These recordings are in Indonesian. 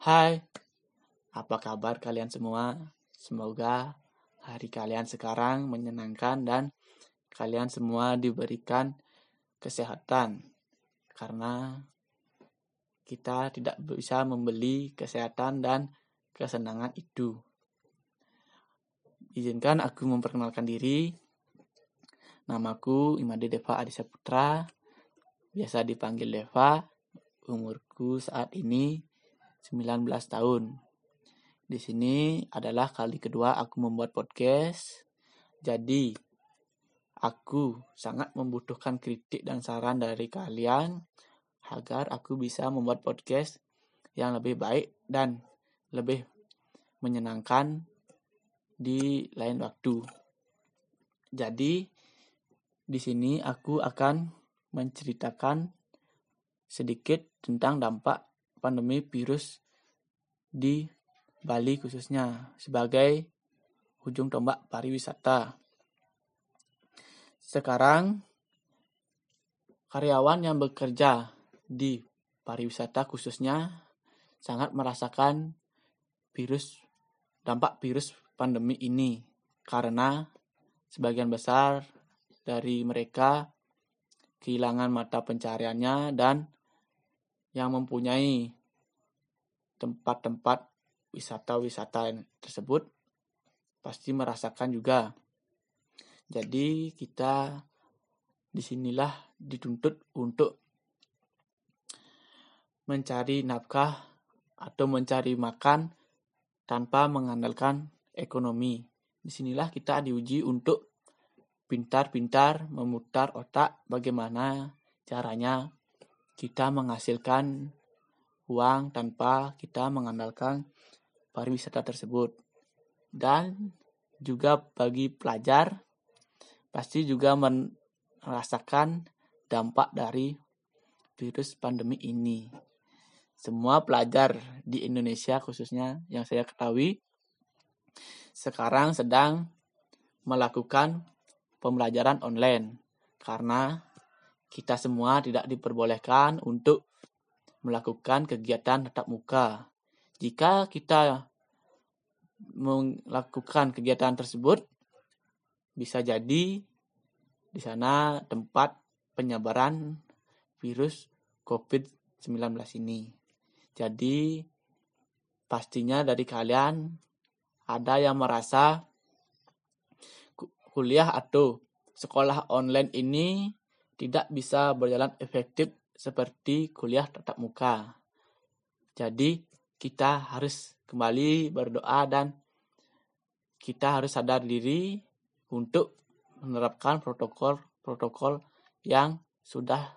Hai, apa kabar kalian semua? Semoga hari kalian sekarang menyenangkan dan kalian semua diberikan kesehatan. Karena kita tidak bisa membeli kesehatan dan kesenangan itu. Izinkan aku memperkenalkan diri. Namaku Imade Deva Adisa Putra, biasa dipanggil Deva. Umurku saat ini 19 tahun. Di sini adalah kali kedua aku membuat podcast. Jadi, aku sangat membutuhkan kritik dan saran dari kalian agar aku bisa membuat podcast yang lebih baik dan lebih menyenangkan di lain waktu. Jadi, di sini aku akan menceritakan sedikit tentang dampak pandemi virus di Bali khususnya sebagai ujung tombak pariwisata. Sekarang karyawan yang bekerja di pariwisata khususnya sangat merasakan virus dampak virus pandemi ini karena sebagian besar dari mereka kehilangan mata pencariannya dan yang mempunyai tempat-tempat wisata-wisata tersebut pasti merasakan juga. Jadi kita di sinilah dituntut untuk mencari nafkah atau mencari makan tanpa mengandalkan ekonomi. Di sinilah kita diuji untuk pintar-pintar memutar otak bagaimana caranya kita menghasilkan uang tanpa kita mengandalkan pariwisata tersebut. Dan juga bagi pelajar pasti juga merasakan dampak dari virus pandemi ini. Semua pelajar di Indonesia khususnya yang saya ketahui sekarang sedang melakukan pembelajaran online karena kita semua tidak diperbolehkan untuk melakukan kegiatan tatap muka. Jika kita melakukan kegiatan tersebut, bisa jadi di sana tempat penyebaran virus COVID-19 ini. Jadi, pastinya dari kalian ada yang merasa kuliah atau sekolah online ini tidak bisa berjalan efektif seperti kuliah tatap muka. Jadi, kita harus kembali berdoa dan kita harus sadar diri untuk menerapkan protokol-protokol yang sudah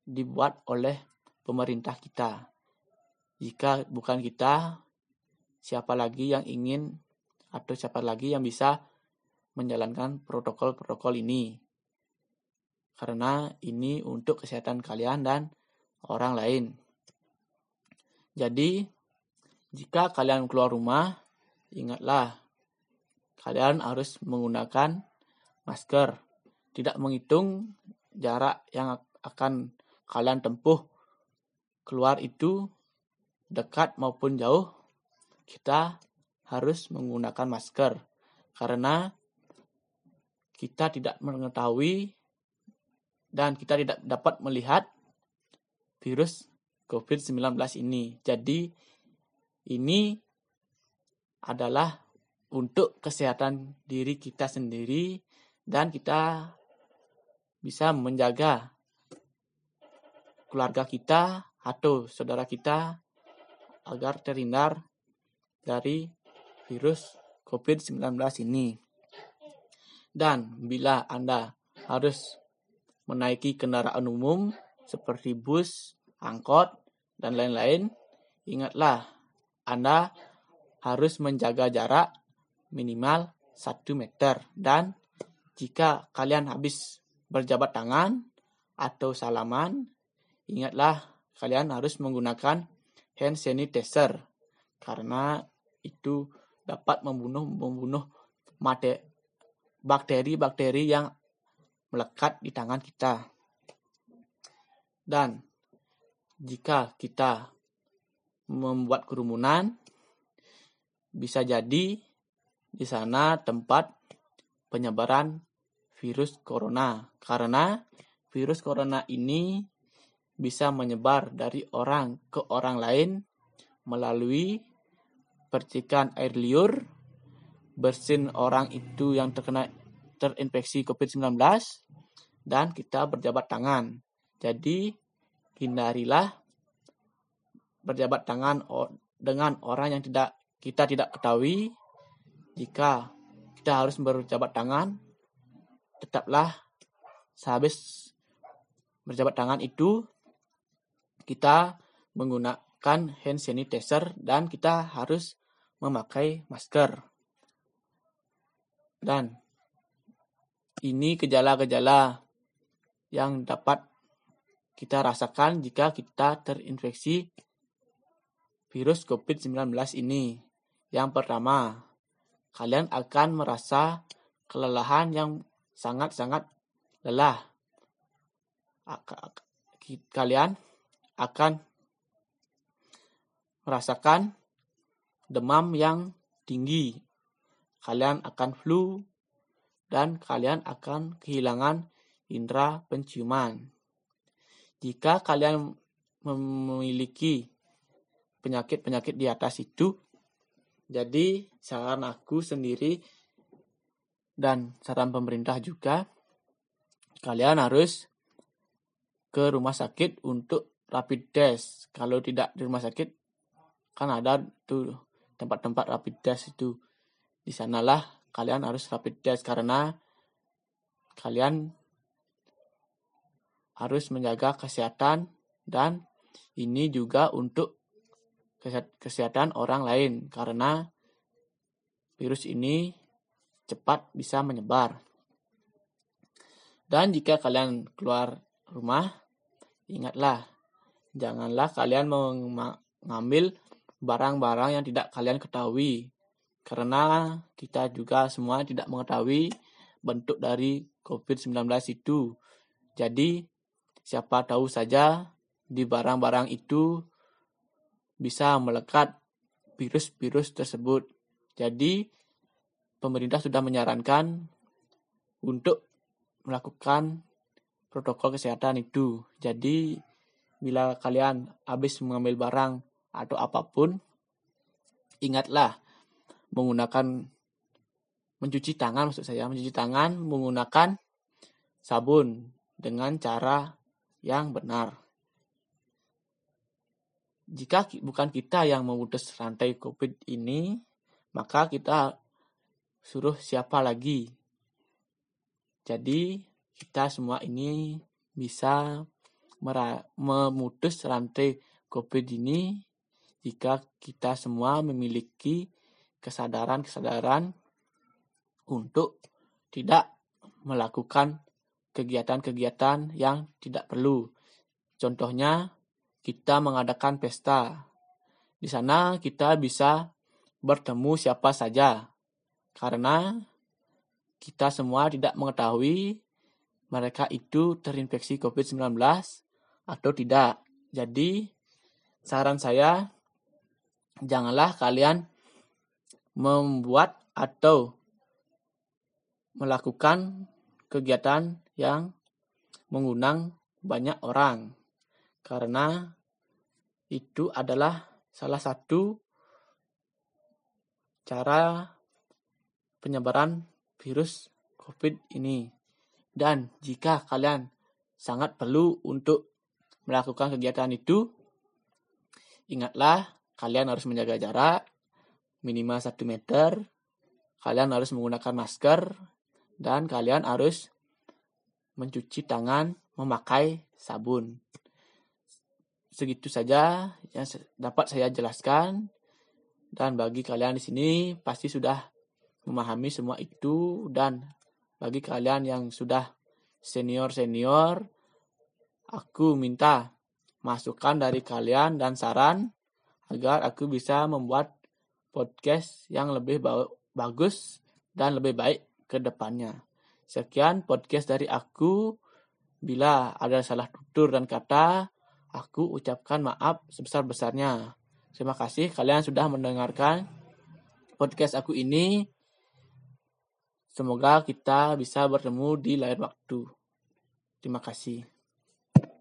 dibuat oleh pemerintah kita. Jika bukan kita, siapa lagi yang ingin atau siapa lagi yang bisa menjalankan protokol-protokol ini? Karena ini untuk kesehatan kalian dan orang lain. Jadi, jika kalian keluar rumah, ingatlah kalian harus menggunakan masker. Tidak menghitung jarak yang akan kalian tempuh keluar itu dekat maupun jauh, kita harus menggunakan masker karena kita tidak mengetahui dan kita tidak dapat melihat virus COVID-19 ini. Jadi ini adalah untuk kesehatan diri kita sendiri dan kita bisa menjaga keluarga kita atau saudara kita agar terhindar dari virus COVID-19 ini. Dan bila Anda harus menaiki kendaraan umum seperti bus, angkot, dan lain-lain, ingatlah anda harus menjaga jarak minimal 1 meter dan jika kalian habis berjabat tangan atau salaman, ingatlah kalian harus menggunakan hand sanitizer karena itu dapat membunuh membunuh bakteri-bakteri yang melekat di tangan kita. Dan jika kita membuat kerumunan, bisa jadi di sana tempat penyebaran virus corona. Karena virus corona ini bisa menyebar dari orang ke orang lain melalui percikan air liur, bersin orang itu yang terkena terinfeksi COVID-19, dan kita berjabat tangan. Jadi, hindarilah berjabat tangan dengan orang yang tidak kita tidak ketahui. Jika kita harus berjabat tangan, tetaplah sehabis berjabat tangan itu kita menggunakan hand sanitizer dan kita harus memakai masker. Dan ini gejala-gejala yang dapat kita rasakan jika kita terinfeksi virus COVID-19 ini. Yang pertama, kalian akan merasa kelelahan yang sangat-sangat lelah. Kalian akan merasakan demam yang tinggi. Kalian akan flu dan kalian akan kehilangan indera penciuman. Jika kalian memiliki penyakit-penyakit di atas itu. Jadi saran aku sendiri dan saran pemerintah juga kalian harus ke rumah sakit untuk rapid test. Kalau tidak di rumah sakit kan ada tuh tempat-tempat rapid test itu. Di sanalah kalian harus rapid test karena kalian harus menjaga kesehatan dan ini juga untuk kesehatan orang lain karena virus ini cepat bisa menyebar. Dan jika kalian keluar rumah, ingatlah, janganlah kalian mengambil barang-barang yang tidak kalian ketahui. Karena kita juga semua tidak mengetahui bentuk dari COVID-19 itu. Jadi, siapa tahu saja di barang-barang itu bisa melekat virus-virus tersebut. Jadi, pemerintah sudah menyarankan untuk melakukan protokol kesehatan itu. Jadi, bila kalian habis mengambil barang atau apa pun, ingatlah menggunakan mencuci tangan maksud saya, mencuci tangan menggunakan sabun dengan cara yang benar jika bukan kita yang memutus rantai COVID ini, maka kita suruh siapa lagi. Jadi kita semua ini bisa memutus rantai COVID ini jika kita semua memiliki kesadaran-kesadaran untuk tidak melakukan kegiatan-kegiatan yang tidak perlu. Contohnya, kita mengadakan pesta. Di sana kita bisa bertemu siapa saja. Karena kita semua tidak mengetahui mereka itu terinfeksi COVID-19 atau tidak. Jadi, saran saya, janganlah kalian membuat atau melakukan kegiatan yang mengundang banyak orang karena itu adalah salah satu cara penyebaran virus COVID ini. Dan jika kalian sangat perlu untuk melakukan kegiatan itu, ingatlah kalian harus menjaga jarak minimal 1 meter, kalian harus menggunakan masker, dan kalian harus mencuci tangan memakai sabun. Segitu saja yang dapat saya jelaskan. Dan bagi kalian di sini pasti sudah memahami semua itu. Dan bagi kalian yang sudah senior-senior aku minta masukan dari kalian dan saran agar aku bisa membuat podcast yang lebih bagus dan lebih baik ke depannya. Sekian podcast dari aku. Bila ada salah tutur dan kata, Aku ucapkan maaf sebesar-besarnya. Terima kasih kalian sudah mendengarkan podcast aku ini. Semoga kita bisa bertemu di lain waktu. Terima kasih.